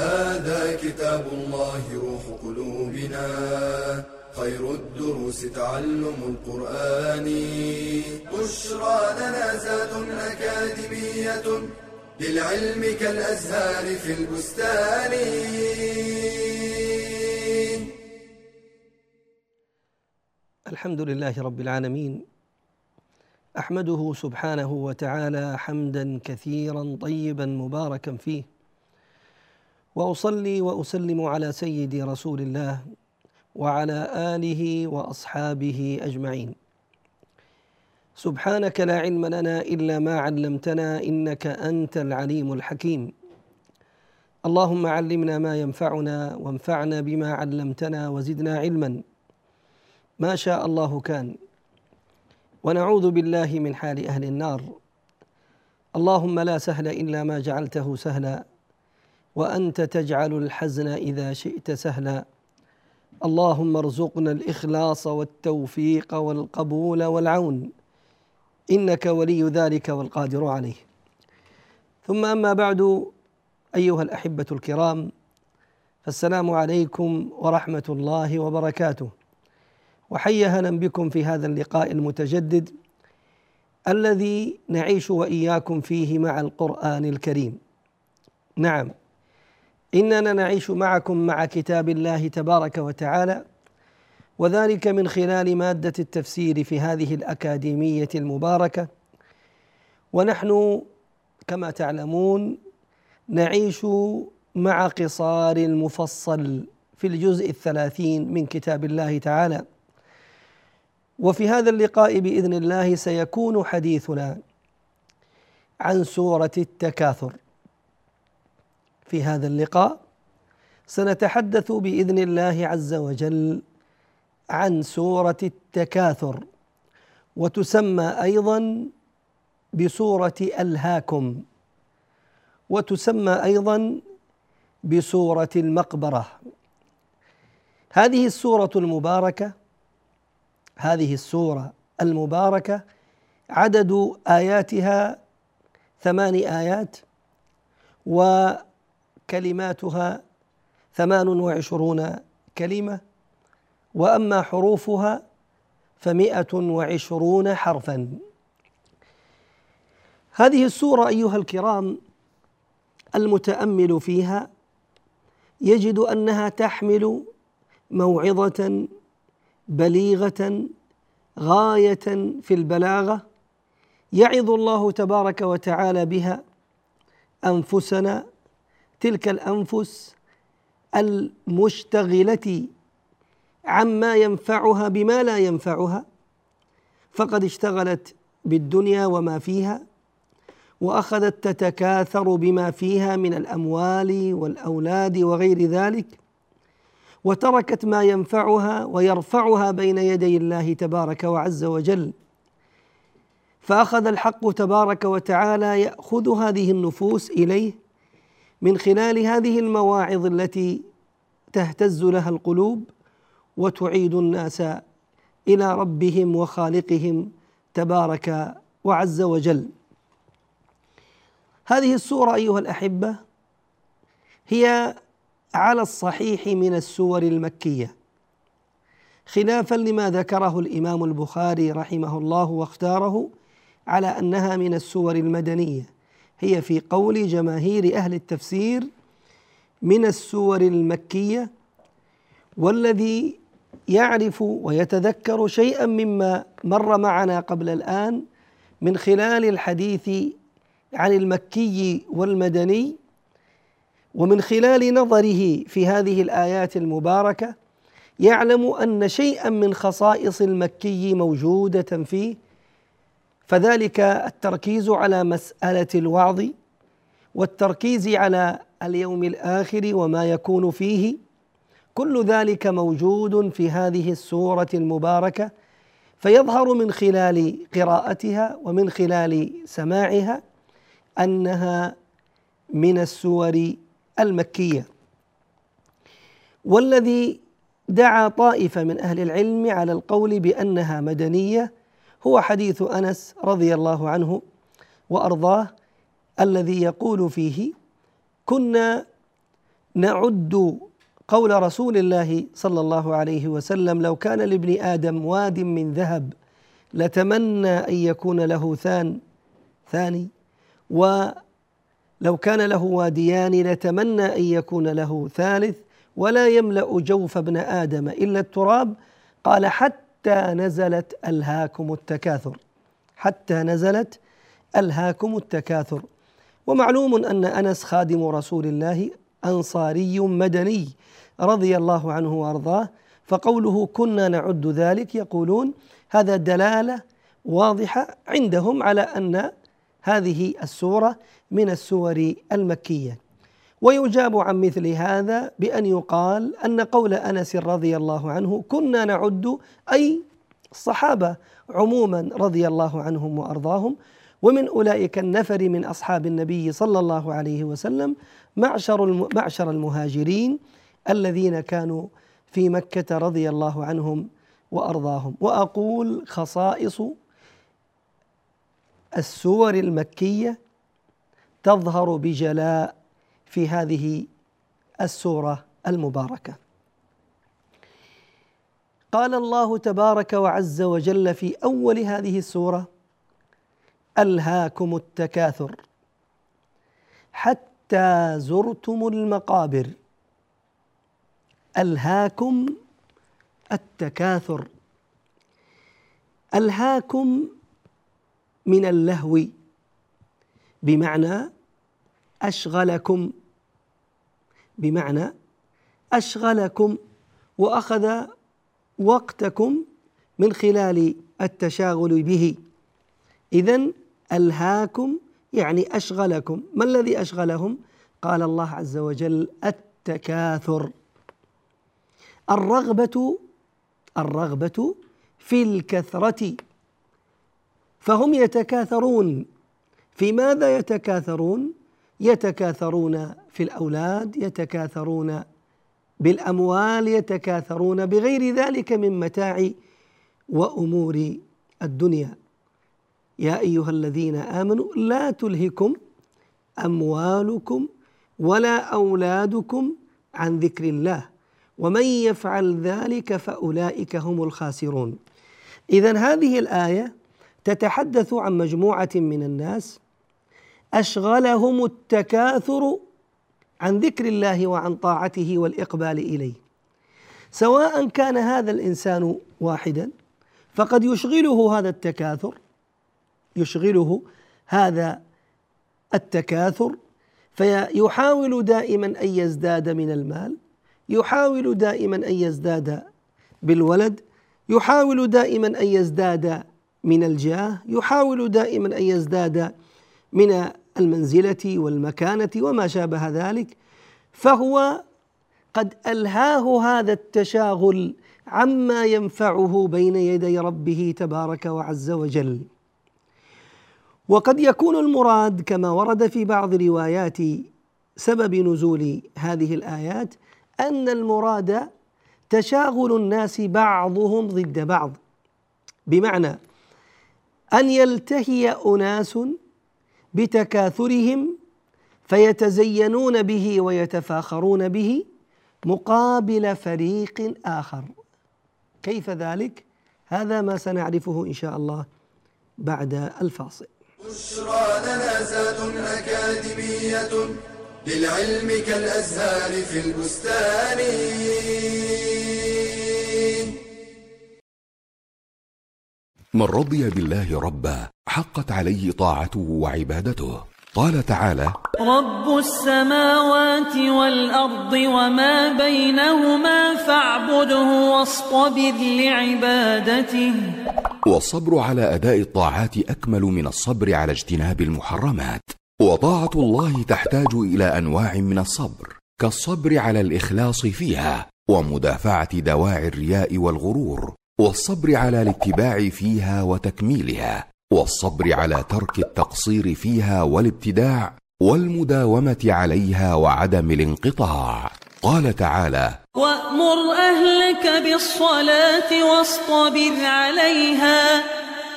هذا كتاب الله روح قلوبنا. خير الدروس تعلم القرآن. بشرى لنا زاد أكاديمية للعلم كالأزهار في البستان. الحمد لله رب العالمين. أحمده سبحانه وتعالى حمدا كثيرا طيبا مباركا فيه. وأصلي وأسلم على سيدي رسول الله وعلى آله وأصحابه أجمعين. سبحانك لا علم لنا إلا ما علمتنا إنك أنت العليم الحكيم. اللهم علمنا ما ينفعنا وانفعنا بما علمتنا وزدنا علما. ما شاء الله كان. ونعوذ بالله من حال أهل النار. اللهم لا سهل إلا ما جعلته سهلا. وأنت تجعل الحزن إذا شئت سهلا. اللهم ارزقنا الإخلاص والتوفيق والقبول والعون. إنك ولي ذلك والقادر عليه. ثم أما بعد أيها الأحبة الكرام فالسلام عليكم ورحمة الله وبركاته. وحي هلا بكم في هذا اللقاء المتجدد الذي نعيش وإياكم فيه مع القرآن الكريم. نعم. إننا نعيش معكم مع كتاب الله تبارك وتعالى وذلك من خلال مادة التفسير في هذه الأكاديمية المباركة. ونحن كما تعلمون نعيش مع قصار المفصل في الجزء الثلاثين من كتاب الله تعالى. وفي هذا اللقاء بإذن الله سيكون حديثنا عن سورة التكاثر. في هذا اللقاء. سنتحدث بإذن الله عز وجل عن سورة التكاثر وتسمى أيضا بسورة ألهاكم وتسمى أيضا بسورة المقبرة. هذه السورة المباركة هذه السورة المباركة عدد آياتها ثمان آيات وكلماتها ثمان وعشرون كلمة وأما حروفها فمائه وعشرون حرفا. هذه السورة أيها الكرام المتأمل فيها يجد أنها تحمل موعظة بليغة غاية في البلاغة يعظ الله تبارك وتعالى بها أنفسنا تلك الأنفس المشتغلة عما ينفعها بما لا ينفعها فقد اشتغلت بالدنيا وما فيها وأخذت تتكاثر بما فيها من الأموال والأولاد وغير ذلك وتركت ما ينفعها ويرفعها بين يدي الله تبارك وعز وجل. فأخذ الحق تبارك وتعالى يأخذ هذه النفوس إليه من خلال هذه المواعظ التي تهتز لها القلوب وتعيد الناس إلى ربهم وخالقهم تبارك وعز وجل. هذه السورة أيها الأحبة هي على الصحيح من السور المكية خلافا لما ذكره الإمام البخاري رحمه الله واختاره على أنها من السور المدنية. هي في قول جماهير أهل التفسير من السور المكية والذي يعرف ويتذكر شيئا مما مر معنا قبل الآن من خلال الحديث عن المكي والمدني ومن خلال نظره في هذه الآيات المباركة يعلم أن شيئا من خصائص المكي موجودة فيه فذلك التركيز على مسألة الوعظ والتركيز على اليوم الآخر وما يكون فيه. كل ذلك موجود في هذه السورة المباركة فيظهر من خلال قراءتها ومن خلال سماعها أنها من السور المكية. والذي دعا طائفة من أهل العلم على القول بأنها مدنية هو حديث أنس رضي الله عنه وأرضاه الذي يقول فيه كنا نعد قول رسول الله صلى الله عليه وسلم لو كان لابن آدم واد من ذهب لتمنى أن يكون له ثان ثاني ولو كان له واديان لتمنى أن يكون له ثالث ولا يملأ جوف ابن آدم إلا التراب. قال حتى نزلت ألهاكم التكاثر. حتى نزلت ألهاكم التكاثر. ومعلوم أن أنس خادم رسول الله أنصاري مدني رضي الله عنه وأرضاه فقوله كنا نعد ذلك يقولون هذا دلالة واضحة عندهم على أن هذه السورة من السور المكية. ويجاب عن مثل هذا بأن يقال أن قول أنس رضي الله عنه كنا نعد أي الصحابة عموما رضي الله عنهم وأرضاهم ومن أولئك النفر من أصحاب النبي صلى الله عليه وسلم معشر معشر المهاجرين الذين كانوا في مكة رضي الله عنهم وأرضاهم. وأقول خصائص السور المكية تظهر بجلاء في هذه السورة المباركة. قال الله تبارك وعز وجل في أول هذه السورة ألهاكم التكاثر حتى زرتم المقابر. ألهاكم التكاثر. ألهاكم من اللهو بمعنى أشغلكم بمعنى أشغلكم وأخذ وقتكم من خلال التشاغل به. إذا ألهاكم يعني أشغلكم. ما الذي أشغلهم؟ قال الله عز وجل التكاثر. الرغبة الرغبة في الكثرة. فهم يتكاثرون. في ماذا يتكاثرون؟ يتكاثرون في الأولاد يتكاثرون بالأموال يتكاثرون بغير ذلك من متاع وأمور الدنيا. يا أيها الذين آمنوا لا تلهكم أموالكم ولا أولادكم عن ذكر الله ومن يفعل ذلك فأولئك هم الخاسرون. اذا هذه الآية تتحدث عن مجموعة من الناس أشغلهم التكاثر عن ذكر الله وعن طاعته والإقبال إليه. سواء كان هذا الإنسان واحدا فقد يشغله هذا التكاثر يشغله هذا التكاثر فيحاول دائما أن يزداد من المال يحاول دائما أن يزداد بالولد يحاول دائما أن يزداد من الجاه يحاول دائما أن يزداد من المنزلة والمكانة وما شابه ذلك فهو قد ألهاه هذا التشاغل عما ينفعه بين يدي ربه تبارك وعز وجل. وقد يكون المراد كما ورد في بعض روايات سبب نزول هذه الآيات أن المراد تشاغل الناس بعضهم ضد بعض بمعنى أن يلتهي أناس بتكاثرهم فيتزينون به ويتفاخرون به مقابل فريق آخر. كيف ذلك؟ هذا ما سنعرفه إن شاء الله بعد الفاصل. بشرى لنا أكاديمية للعلم كالأزهار في البستان. من رضي بالله ربا حقت عليه طاعته وعبادته. قال تعالى رب السماوات والأرض وما بينهما فاعبده واصطبر لعبادته. والصبر على أداء الطاعات أكمل من الصبر على اجتناب المحرمات. وطاعة الله تحتاج إلى أنواع من الصبر كالصبر على الإخلاص فيها ومدافعة دواعي الرياء والغرور. والصبر على الاتباع فيها وتكميلها والصبر على ترك التقصير فيها والابتداع والمداومة عليها وعدم الانقطاع. قال تعالى وأمر أهلك بالصلاة واصطبر عليها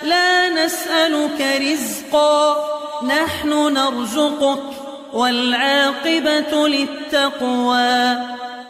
لا نسألك رزقا نحن نرزقك والعاقبة للتقوى.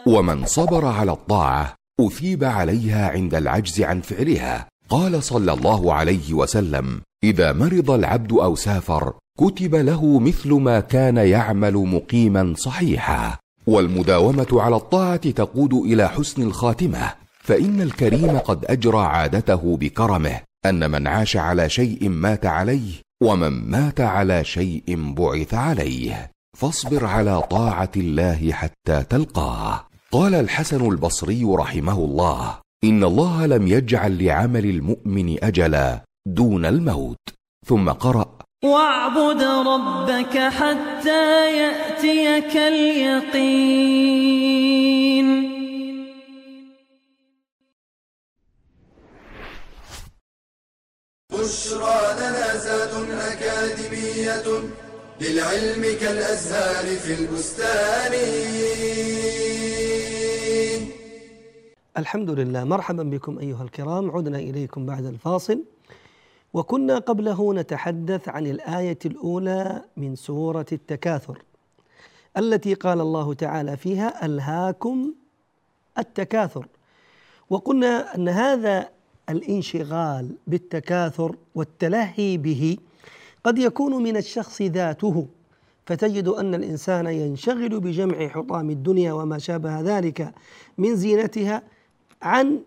ومن صبر على الطاعة أثيب عليها عند العجز عن فعلها. قال صلى الله عليه وسلم إذا مرض العبد أو سافر كتب له مثل ما كان يعمل مقيما صحيحا. والمداومة على الطاعة تقود إلى حسن الخاتمة. فإن الكريم قد أجرى عادته بكرمه أن من عاش على شيء مات عليه ومن مات على شيء بعث عليه. فاصبر على طاعة الله حتى تلقاه. قال الحسن البصري رحمه الله إن الله لم يجعل لعمل المؤمن أجلا دون الموت. ثم قرأ واعبد ربك حتى يأتيك اليقين. بشرى لنا زاد أكاديمية للعلم كالأزهار في البستان. الحمد لله. مرحبا بكم أيها الكرام. عدنا إليكم بعد الفاصل. وكنا قبله نتحدث عن الآية الأولى من سورة التكاثر التي قال الله تعالى فيها ألهاكم التكاثر. وقلنا أن هذا الانشغال بالتكاثر والتلهي به قد يكون من الشخص ذاته فتجد أن الإنسان ينشغل بجمع حطام الدنيا وما شابه ذلك من زينتها عن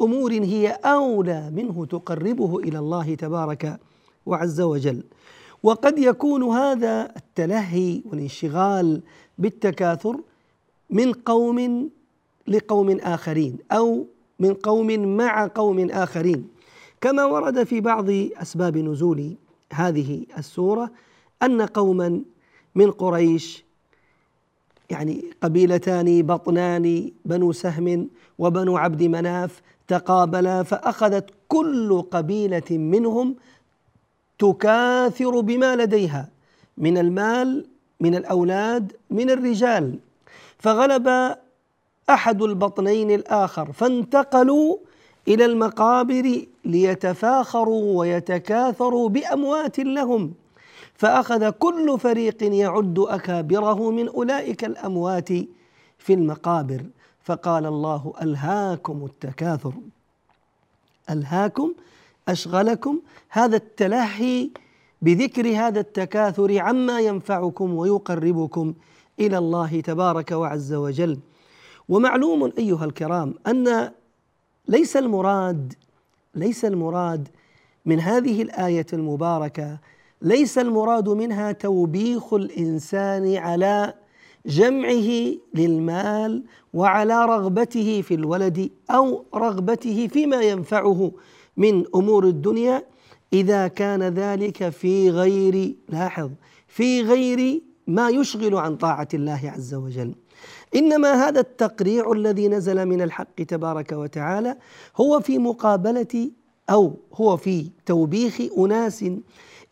أمور هي أولى منه تقربه إلى الله تبارك وعز وجل. وقد يكون هذا التلهي والانشغال بالتكاثر من قوم لقوم آخرين أو من قوم مع قوم آخرين. كما ورد في بعض أسباب نزول هذه السورة أن قوما من قريش يعني قبيلتان بطنان بنو سهم وبنو عبد مناف تقابلا فأخذت كل قبيلة منهم تكاثر بما لديها من المال من الأولاد من الرجال. فغلب أحد البطنين الآخر فانتقلوا إلى المقابر ليتفاخروا ويتكاثروا بأموات لهم. فأخذ كل فريق يعد أكابره من أولئك الأموات في المقابر. فقال الله ألهاكم التكاثر. ألهاكم أشغلكم هذا التلهي بذكر هذا التكاثر عما ينفعكم ويقربكم إلى الله تبارك وعز وجل. ومعلوم أيها الكرام أن ليس المراد ليس المراد من هذه الآية المباركة ليس المراد منها توبيخ الإنسان على جمعه للمال وعلى رغبته في الولد أو رغبته فيما ينفعه من أمور الدنيا إذا كان ذلك في غير لاحظ في غير ما يشغل عن طاعة الله عز وجل. إنما هذا التقريع الذي نزل من الحق تبارك وتعالى هو في مقابلة أو هو في توبيخ أناس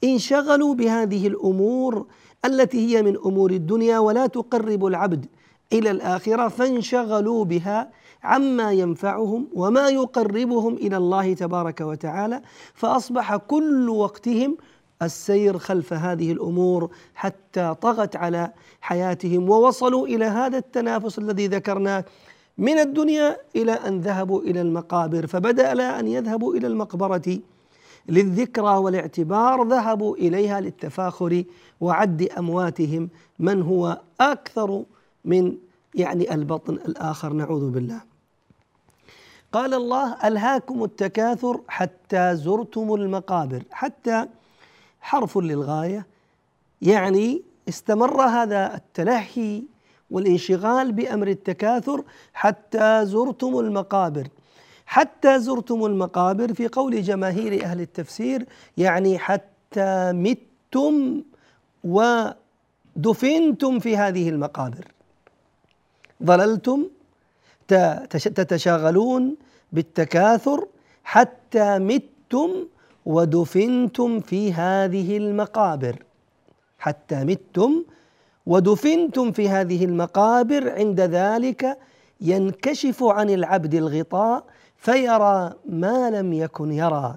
انشغلوا بهذه الأمور التي هي من أمور الدنيا ولا تقرب العبد إلى الآخرة فانشغلوا بها عما ينفعهم وما يقربهم إلى الله تبارك وتعالى فأصبح كل وقتهم السير خلف هذه الأمور حتى طغت على حياتهم ووصلوا إلى هذا التنافس الذي ذكرناه من الدنيا إلى أن ذهبوا إلى المقابر فبدأ لا أن يذهبوا إلى المقبرة للذكرى والاعتبار ذهبوا إليها للتفاخر وعد أمواتهم من هو أكثر من يعني البطن الآخر نعوذ بالله. قال الله ألهاكم التكاثر حتى زرتم المقابر حتى حرف للغاية يعني استمر هذا التلهي والانشغال بأمر التكاثر حتى زرتم المقابر حتى زرتم المقابر في قول جماهير أهل التفسير يعني حتى متم ودفنتم في هذه المقابر. ظللتم تتشاغلون بالتكاثر حتى متم ودفنتم في هذه المقابر. حتى متم ودفنتم في هذه المقابر عند ذلك ينكشف عن العبد الغطاء فيرى ما لم يكن يرى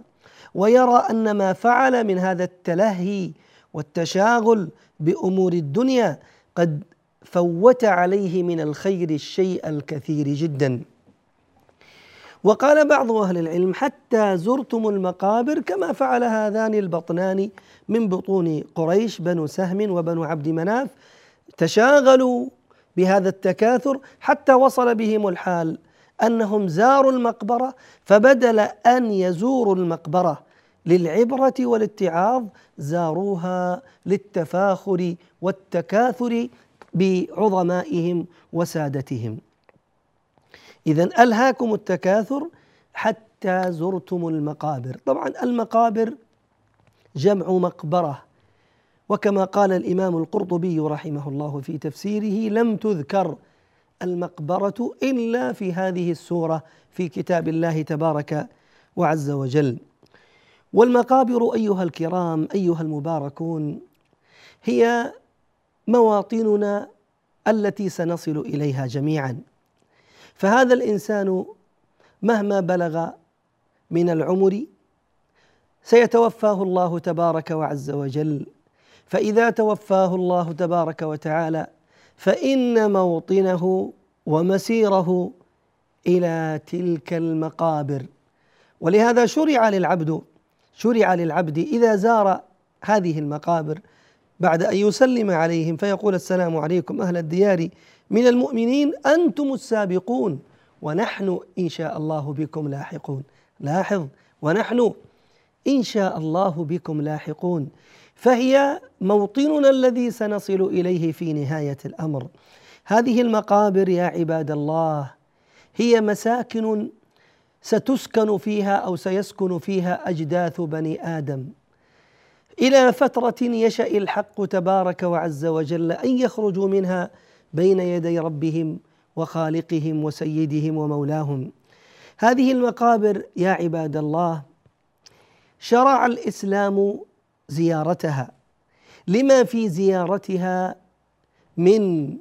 ويرى أن ما فعل من هذا التلهي والتشاغل بأمور الدنيا قد فوت عليه من الخير الشيء الكثير جدا. وقال بعض أهل العلم حتى زرتم المقابر كما فعل هذان البطنان من بطون قريش بنو سهم وبنو عبد مناف تشاغلوا بهذا التكاثر حتى وصل بهم الحال أنهم زاروا المقبرة فبدل أن يزوروا المقبرة للعبرة والاتعاظ زاروها للتفاخر والتكاثر بعظمائهم وسادتهم. اذا ألهاكم التكاثر حتى زرتم المقابر. طبعا المقابر جمع مقبرة وكما قال الإمام القرطبي رحمه الله في تفسيره لم تذكر المقبرة إلا في هذه السورة في كتاب الله تبارك وعز وجل. والمقابر أيها الكرام أيها المباركون هي مواطننا التي سنصل إليها جميعا. فهذا الإنسان مهما بلغ من العمر سيتوفاه الله تبارك وعز وجل. فإذا توفاه الله تبارك وتعالى فإن موطنه ومسيره إلى تلك المقابر. ولهذا شرع للعبد شرع للعبد إذا زار هذه المقابر بعد أن يسلم عليهم فيقول السلام عليكم أهل الديار من المؤمنين أنتم السابقون ونحن إن شاء الله بكم لاحقون. لاحظ ونحن إن شاء الله بكم لاحقون. فهي موطننا الذي سنصل إليه في نهاية الأمر. هذه المقابر يا عباد الله هي مساكن ستسكن فيها أو سيسكن فيها أجداث بني آدم. إلى فترة يشأ الحق تبارك وعز وجل أن يخرجوا منها بين يدي ربهم وخالقهم وسيدهم ومولاهم. هذه المقابر يا عباد الله شرع الإسلام زيارتها. لما في زيارتها من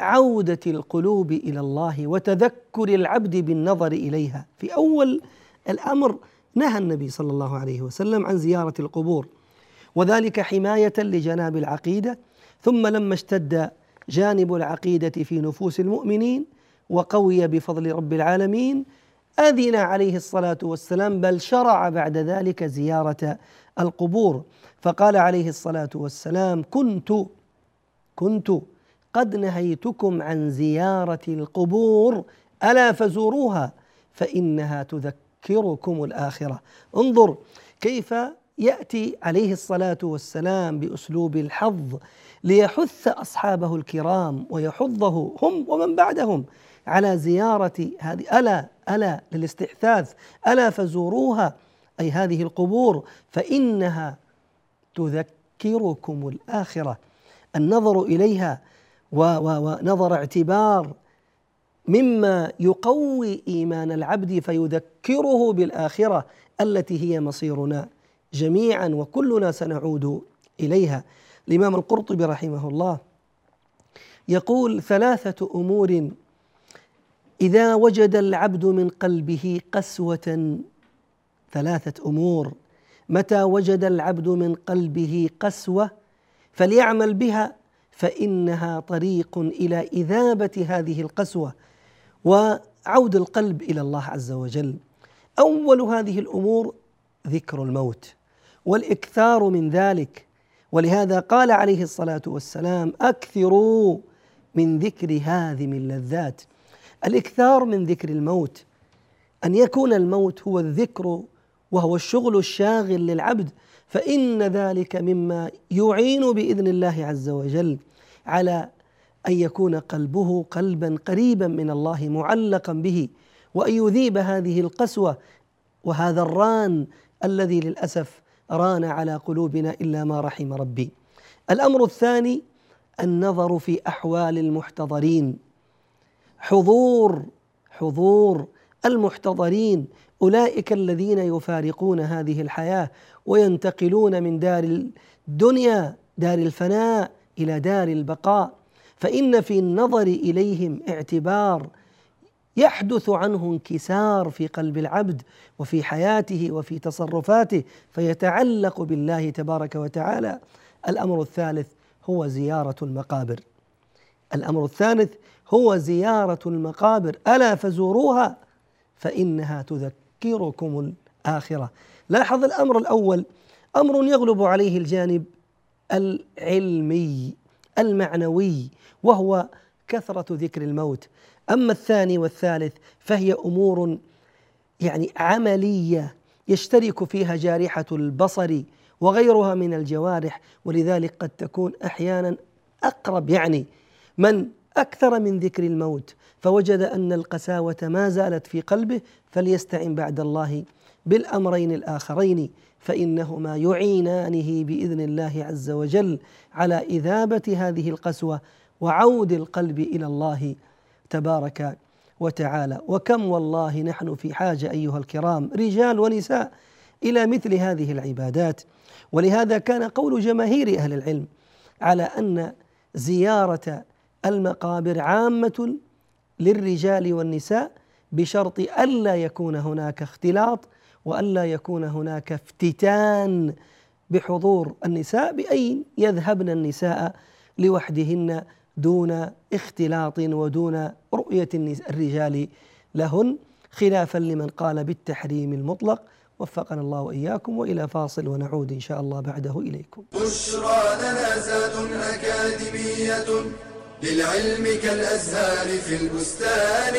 عودة القلوب إلى الله وتذكر العبد بالنظر إليها. في أول الأمر نهى النبي صلى الله عليه وسلم عن زيارة القبور وذلك حماية لجناب العقيدة. ثم لما اشتد جانب العقيدة في نفوس المؤمنين وقوي بفضل رب العالمين أذن عليه الصلاة والسلام بل شرع بعد ذلك زيارة القبور. فقال عليه الصلاة والسلام كنت كنت قد نهيتكم عن زيارة القبور ألا فزوروها فإنها تذكركم الآخرة. انظر كيف يأتي عليه الصلاة والسلام بأسلوب الحظ ليحث أصحابه الكرام ويحضه هم ومن بعدهم على زيارة هذه ألا ألا للاستحثاث ألا فزوروها أي هذه القبور فإنها تذكركم الآخرة. النظر إليها ونظر اعتبار مما يقوي إيمان العبد فيذكره بالآخرة التي هي مصيرنا جميعا وكلنا سنعود إليها. الإمام القرطبي رحمه الله يقول ثلاثة أمور إذا وجد العبد من قلبه قسوة ثلاثة أمور. متى وجد العبد من قلبه قسوة فليعمل بها فإنها طريق إلى إذابة هذه القسوة وعود القلب إلى الله عز وجل. أول هذه الأمور ذكر الموت والإكثار من ذلك. ولهذا قال عليه الصلاة والسلام أكثروا من ذكر هذه اللذات الإكثار من ذكر الموت أن يكون الموت هو الذكر وهو الشغل الشاغل للعبد فإن ذلك مما يعين بإذن الله عز وجل على أن يكون قلبه قلبا قريبا من الله معلقا به وأن يذيب هذه القسوة وهذا الران الذي للأسف ران على قلوبنا إلا ما رحم ربي. الأمر الثاني النظر في أحوال المحتضرين حضور حضور المحتضرين أولئك الذين يفارقون هذه الحياة وينتقلون من دار الدنيا دار الفناء إلى دار البقاء. فإن في النظر إليهم اعتبار يحدث عنه انكسار في قلب العبد وفي حياته وفي تصرفاته فيتعلق بالله تبارك وتعالى. الأمر الثالث هو زيارة المقابر. الأمر الثالث هو زيارة المقابر. ألا فزوروها؟ فإنها تذكركم الآخرة. لاحظ الأمر الأول أمر يغلب عليه الجانب العلمي المعنوي وهو كثرة ذكر الموت. أما الثاني والثالث فهي أمور يعني عملية يشترك فيها جارحة البصر وغيرها من الجوارح ولذلك قد تكون أحيانا أقرب يعني من أكثر من ذكر الموت. فوجد أن القساوة ما زالت في قلبه فليستعن بعد الله بالأمرين الآخرين فإنهما يعينانه بإذن الله عز وجل على إذابة هذه القسوة وعود القلب إلى الله تبارك وتعالى. وكم والله نحن في حاجة أيها الكرام رجال ونساء إلى مثل هذه العبادات. ولهذا كان قول جماهير أهل العلم على أن زيارة المقابر عامة للرجال والنساء بشرط ألا يكون هناك اختلاط وألا يكون هناك افتتان بحضور النساء بأن يذهبن النساء لوحدهن دون اختلاط ودون رؤية الرجال لهن خلافا لمن قال بالتحريم المطلق. وفقنا الله وإياكم وإلى فاصل ونعود إن شاء الله بعده إليكم. بشرى أكاديمية. للعلم كالأزهار في البستان.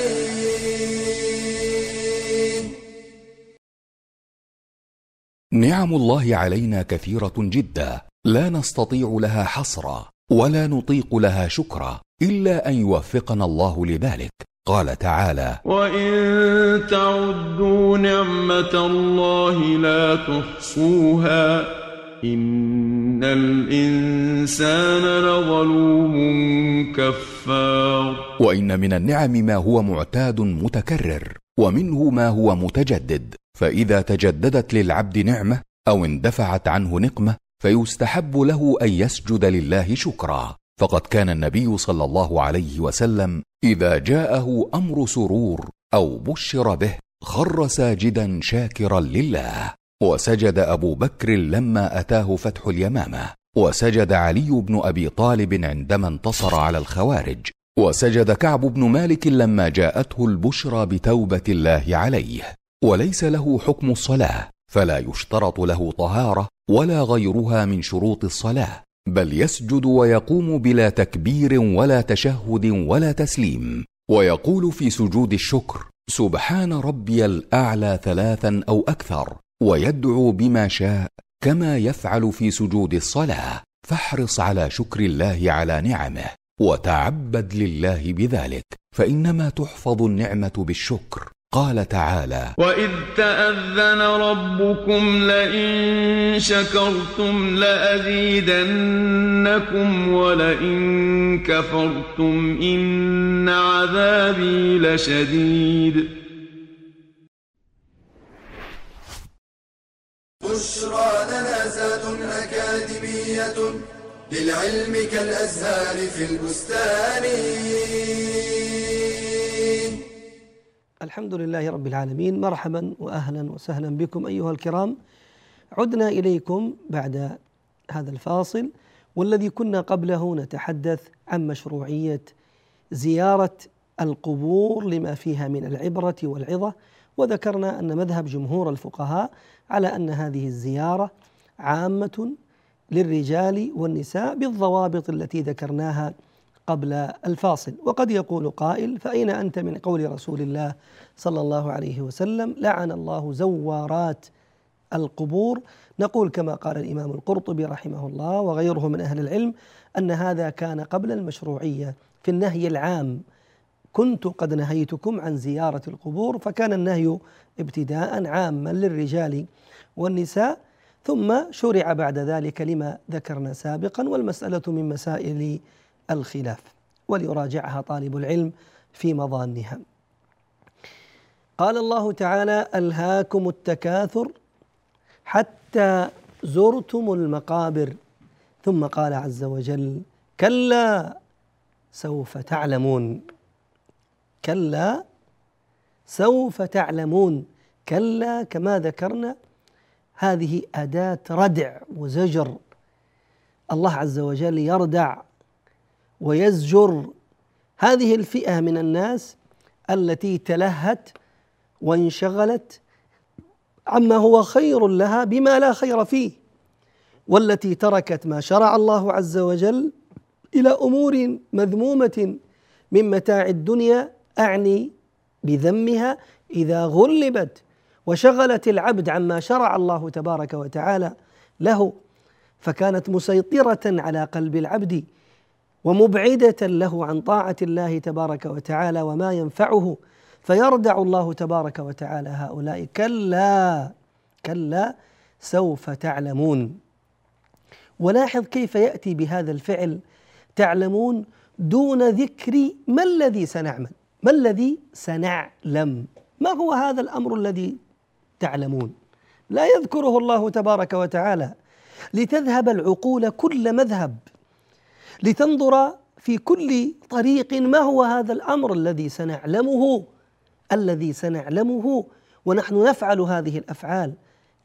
نعم الله علينا كثيرة جدا. لا نستطيع لها حصرا ولا نطيق لها شكرا إلا أن يوفقنا الله لذلك. قال تعالى وان تعدوا نعمه الله لا تحصوها ان الانسان لظلوم كفار. وان من النعم ما هو معتاد متكرر ومنه ما هو متجدد. فاذا تجددت للعبد نعمه أو اندفعت عنه نقمه فيستحب له ان يسجد لله شكرا. فقد كان النبي صلى الله عليه وسلم اذا جاءه أمر سرور أو بشر به خر ساجدا شاكرا لله. وسجد أبو بكر لما أتاه فتح اليمامة وسجد علي بن أبي طالب عندما انتصر على الخوارج وسجد كعب بن مالك لما جاءته البشرى بتوبة الله عليه. وليس له حكم الصلاة فلا يشترط له طهارة ولا غيرها من شروط الصلاة بل يسجد ويقوم بلا تكبير ولا تشهد ولا تسليم ويقول في سجود الشكر سبحان ربي الأعلى ثلاثا أو أكثر. ويدعو بما شاء كما يفعل في سجود الصلاة فاحرص على شكر الله على نعمه وتعبد لله بذلك فإنما تحفظ النعمة بالشكر. قال تعالى وإذ تأذن ربكم لئن شكرتم لأزيدنكم ولئن كفرتم إن عذابي لشديد بشرى لنا زاد أكاديمية للعلم كالأزهار في البستان. الحمد لله رب العالمين مرحبا واهلا وسهلا بكم أيها الكرام. عدنا إليكم بعد هذا الفاصل والذي كنا قبله نتحدث عن مشروعية زيارة القبور لما فيها من العبرة والعظة وذكرنا أن مذهب جمهور الفقهاء على أن هذه الزيارة عامة للرجال والنساء بالضوابط التي ذكرناها قبل الفاصل. وقد يقول قائل فأين أنت من قول رسول الله صلى الله عليه وسلم؟ لعن الله زوارات القبور. نقول كما قال الإمام القرطبي رحمه الله وغيره من أهل العلم أن هذا كان قبل المشروعية في النهي العام كنت قد نهيتكم عن زيارة القبور فكان النهي ابتداء عاما للرجال والنساء ثم شرع بعد ذلك لما ذكرنا سابقا والمسألة من مسائل الخلاف وليراجعها طالب العلم في مظانها. قال الله تعالى ألهاكم التكاثر حتى زرتم المقابر. ثم قال عز وجل كلا سوف تعلمون. كلا سوف تعلمون. كلا كما ذكرنا هذه أداة ردع وزجر. الله عز وجل يردع ويزجر. هذه الفئة من الناس التي تلهت وانشغلت عما هو خير لها بما لا خير فيه والتي تركت ما شرع الله عز وجل إلى أمور مذمومة من متاع الدنيا أعني بذمها إذا غلبت وشغلت العبد عما شرع الله تبارك وتعالى له فكانت مسيطرة على قلب العبد ومبعدة له عن طاعة الله تبارك وتعالى وما ينفعه. فيردع الله تبارك وتعالى هؤلاء كلا كلا سوف تعلمون. ولاحظ كيف يأتي بهذا الفعل تعلمون دون ذكر ما الذي سنعمل. ما الذي سنعلم؟ ما هو هذا الأمر الذي تعلمون؟ لا يذكره الله تبارك وتعالى. لتذهب العقول كل مذهب. لتنظر في كل طريق ما هو هذا الأمر الذي سنعلمه؟ الذي سنعلمه ونحن نفعل هذه الأفعال.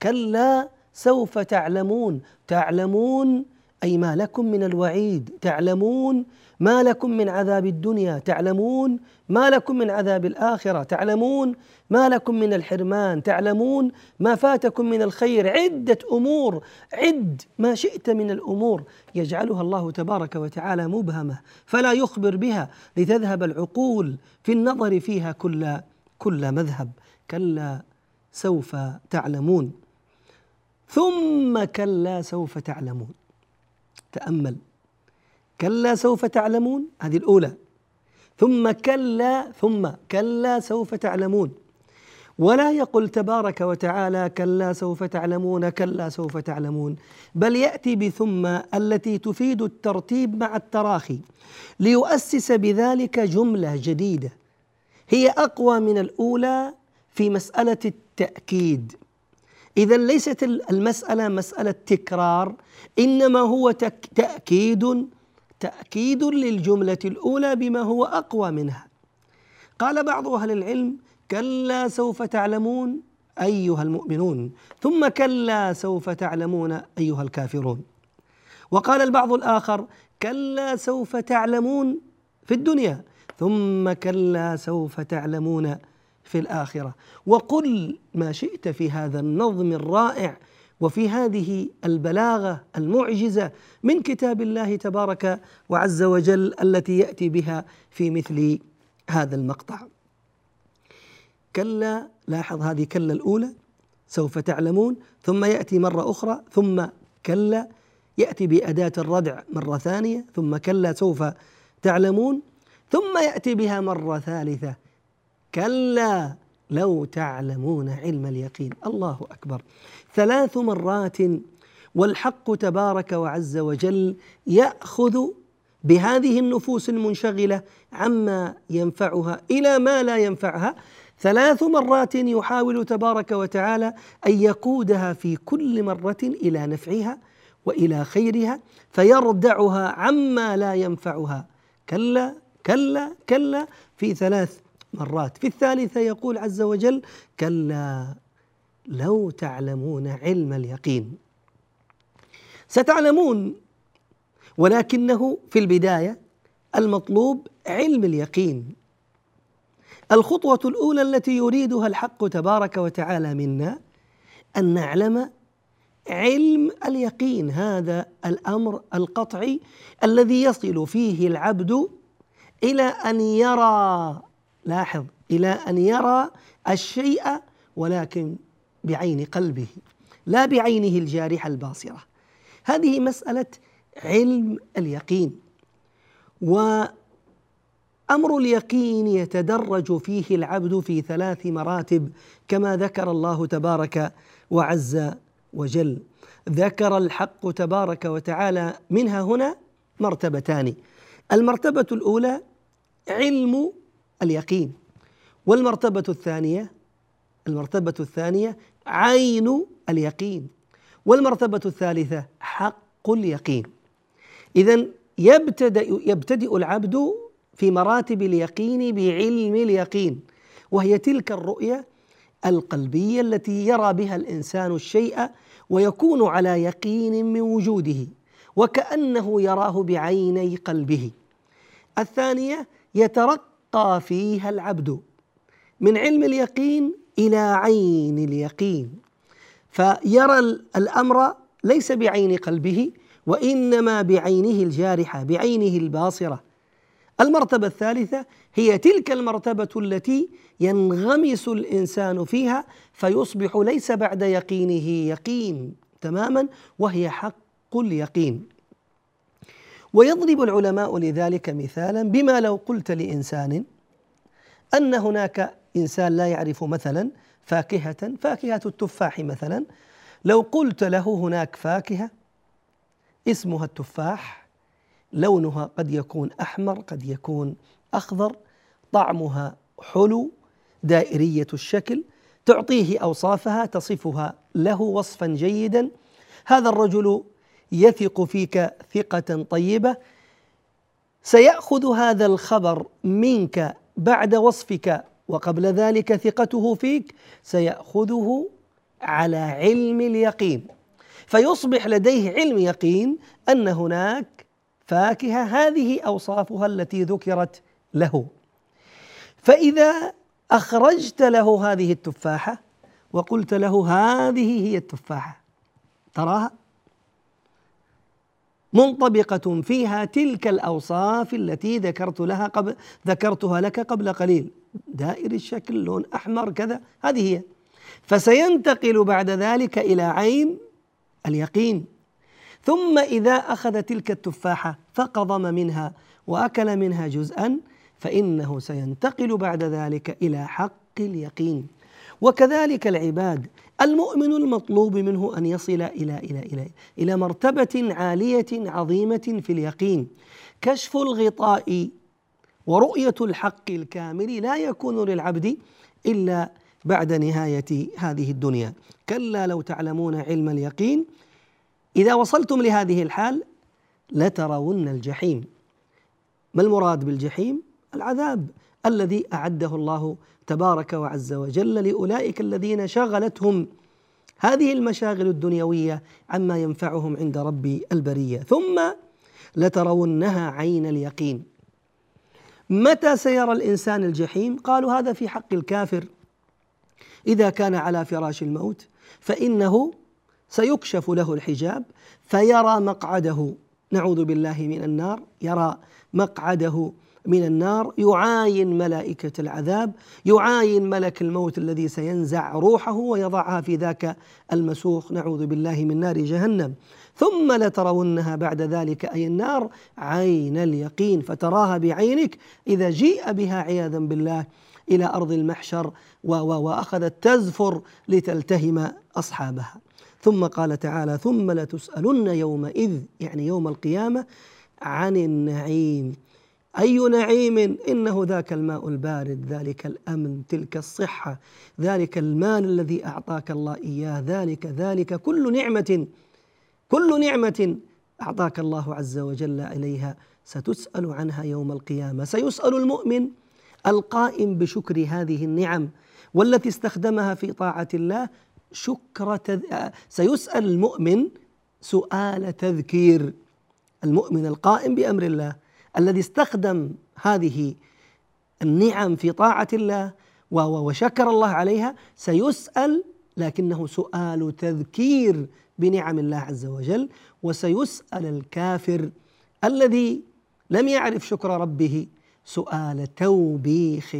كلا سوف تعلمون. تعلمون أي ما لكم من الوعيد تعلمون ما لكم من عذاب الدنيا تعلمون ما لكم من عذاب الآخرة تعلمون ما لكم من الحرمان تعلمون ما فاتكم من الخير عدة أمور عد ما شئت من الأمور يجعلها الله تبارك وتعالى مبهمة فلا يخبر بها لتذهب العقول في النظر فيها كل كل مذهب كلا سوف تعلمون ثم كلا سوف تعلمون تأمل. كلا سوف تعلمون هذه الأولى. ثم كلا ثم كلا سوف تعلمون. ولا يقل تبارك وتعالى كلا سوف تعلمون كلا سوف تعلمون. بل يأتي بثم التي تفيد الترتيب مع التراخي ليؤسس بذلك جملة جديدة. هي أقوى من الأولى في مسألة التأكيد. إذا ليست المسألة مسألة تكرار إنما هو تأكيد تأكيد للجملة الأولى بما هو أقوى منها. قال بعض أهل العلم كلا سوف تعلمون أيها المؤمنون ثم كلا سوف تعلمون أيها الكافرون. وقال البعض الآخر كلا سوف تعلمون في الدنيا ثم كلا سوف تعلمون في الآخرة. وقل ما شئت في هذا النظم الرائع وفي هذه البلاغة المعجزة من كتاب الله تبارك وعز وجل التي يأتي بها في مثل هذا المقطع. كلا لاحظ هذه كلا الأولى سوف تعلمون. ثم يأتي مرة أخرى ثم كلا يأتي بأداة الردع مرة ثانية ثم كلا سوف تعلمون. ثم يأتي بها مرة ثالثة كلا لو تعلمون علم اليقين. الله أكبر. ثلاث مرات والحق تبارك وعز وجل يأخذ بهذه النفوس المنشغلة عما ينفعها إلى ما لا ينفعها. ثلاث مرات يحاول تبارك وتعالى أن يقودها في كل مرة إلى نفعها وإلى خيرها فيردعها عما لا ينفعها. كلا كلا كلا في ثلاث مرات. في الثالثة يقول عز وجل كلا لو تعلمون علم اليقين. ستعلمون ولكنه في البداية المطلوب علم اليقين. الخطوة الأولى التي يريدها الحق تبارك وتعالى منا أن نعلم علم اليقين. هذا الأمر القطعي الذي يصل فيه العبد إلى أن يرى لاحظ إلى أن يرى الشيء ولكن بعين قلبه لا بعينه الجارحة الباصرة. هذه مسألة علم اليقين. وأمر اليقين يتدرج فيه العبد في ثلاث مراتب كما ذكر الله تبارك وعز وجل. ذكر الحق تبارك وتعالى منها هنا مرتبتان. المرتبة الأولى علم اليقين. والمرتبة الثانية المرتبة الثانية عين اليقين. والمرتبة الثالثة حق اليقين. إذا يبتدئ يبتدئ العبد في مراتب اليقين بعلم اليقين. وهي تلك الرؤية القلبية التي يرى بها الإنسان الشيء ويكون على يقين من وجوده وكأنه يراه بعيني قلبه. الثانية يترقى فيها العبد. من علم اليقين إلى عين اليقين. فيرى الأمر ليس بعين قلبه وإنما بعينه الجارحة بعينه الباصرة. المرتبة الثالثة هي تلك المرتبة التي ينغمس الإنسان فيها فيصبح ليس بعد يقينه يقين تماما وهي حق اليقين. ويضرب العلماء لذلك مثالا بما لو قلت لإنسان أن هناك إنسان لا يعرف مثلا فاكهة فاكهة التفاح مثلا. لو قلت له هناك فاكهة اسمها التفاح لونها قد يكون أحمر قد يكون أخضر طعمها حلو دائرية الشكل تعطيه أوصافها تصفها له وصفا جيدا. هذا الرجل يثق فيك ثقة طيبة. سيأخذ هذا الخبر منك بعد وصفك وقبل ذلك ثقته فيك. سيأخذه على علم اليقين. فيصبح لديه علم يقين أن هناك فاكهة هذه أوصافها التي ذكرت له. فإذا أخرجت له هذه التفاحة وقلت له هذه هي التفاحة تراها؟ منطبقة فيها تلك الأوصاف التي ذكرت لها قبل ذكرتها لك قبل قليل. دائر الشكل لون أحمر كذا. هذه هي. فسينتقل بعد ذلك إلى عين اليقين. ثم إذا أخذ تلك التفاحة فقضم منها وأكل منها جزءا فإنه سينتقل بعد ذلك إلى حق اليقين. وكذلك العباد. المؤمن المطلوب منه أن يصل إلى إلى إلى إلى مرتبة عالية عظيمة في اليقين. كشف الغطاء ورؤية الحق الكامل لا يكون للعبد إلا بعد نهاية هذه الدنيا. كلا لو تعلمون علم اليقين إذا وصلتم لهذه الحال لترون الجحيم. ما المراد بالجحيم؟ العذاب. الذي أعده الله تبارك وعز وجل لأولئك الذين شغلتهم هذه المشاغل الدنيوية عما ينفعهم عند رب البرية. ثم لترونها عين اليقين. متى سيرى الإنسان الجحيم؟ قالوا هذا في حق الكافر. إذا كان على فراش الموت فإنه سيكشف له الحجاب فيرى مقعده. نعوذ بالله من النار يرى مقعده من النار يعاين ملائكة العذاب يعاين ملك الموت الذي سينزع روحه ويضعها في ذاك المسوخ. نعوذ بالله من نار جهنم. ثم لترونها بعد ذلك أي النار عين اليقين فتراها بعينك إذا جيء بها عياذا بالله إلى أرض المحشر وأخذت تزفر لتلتهم أصحابها. ثم قال تعالى ثم لتسألن يومئذ يعني يوم القيامة عن النعيم. أي نعيم؟ إنه ذاك الماء البارد ذلك الأمن تلك الصحة ذلك المال الذي أعطاك الله إياه ذلك ذلك كل نعمة كل نعمة أعطاك الله عز وجل إليها. ستسأل عنها يوم القيامة. سيسأل المؤمن القائم بشكر هذه النعم والتي استخدمها في طاعة الله شكر تذ... سيسأل المؤمن سؤال تذكير. المؤمن القائم بأمر الله الذي استخدم هذه النعم في طاعة الله وشكر الله عليها سيسأل لكنه سؤال تذكير بنعم الله عز وجل وسيسأل الكافر الذي لم يعرف شكر ربه سؤال توبيخ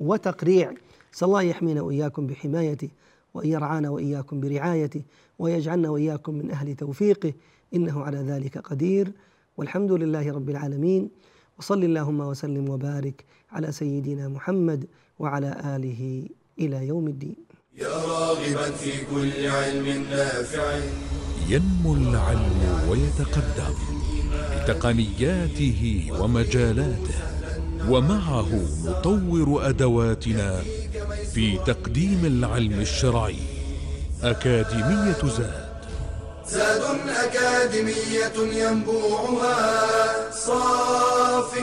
وتقريع. صلى الله يحمينا وإياكم بحمايته وأن يرعانا وإياكم برعايته ويجعلنا وإياكم من أهل توفيقه إنه على ذلك قدير. والحمد لله رب العالمين. وصل اللهم وسلم وبارك على سيدنا محمد وعلى آله إلى يوم الدين. يا راغبا في كل علم نافع. ينمو العلم ويتقدم بتقنياته ومجالاته ومعه نطور أدواتنا في تقديم العلم الشرعي. أكاديمية زاد. زاد أكاديمية ينبوعها. صاف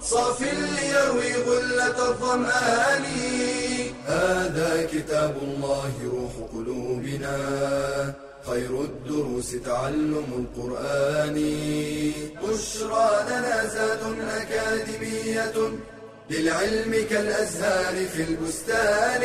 صاف ليروي غلة الظمآن. هذا كتاب الله روح قلوبنا. خير الدروس تعلم القرآن. بشرى لنا زاد أكاديمية للعلم كالأزهار في البستان.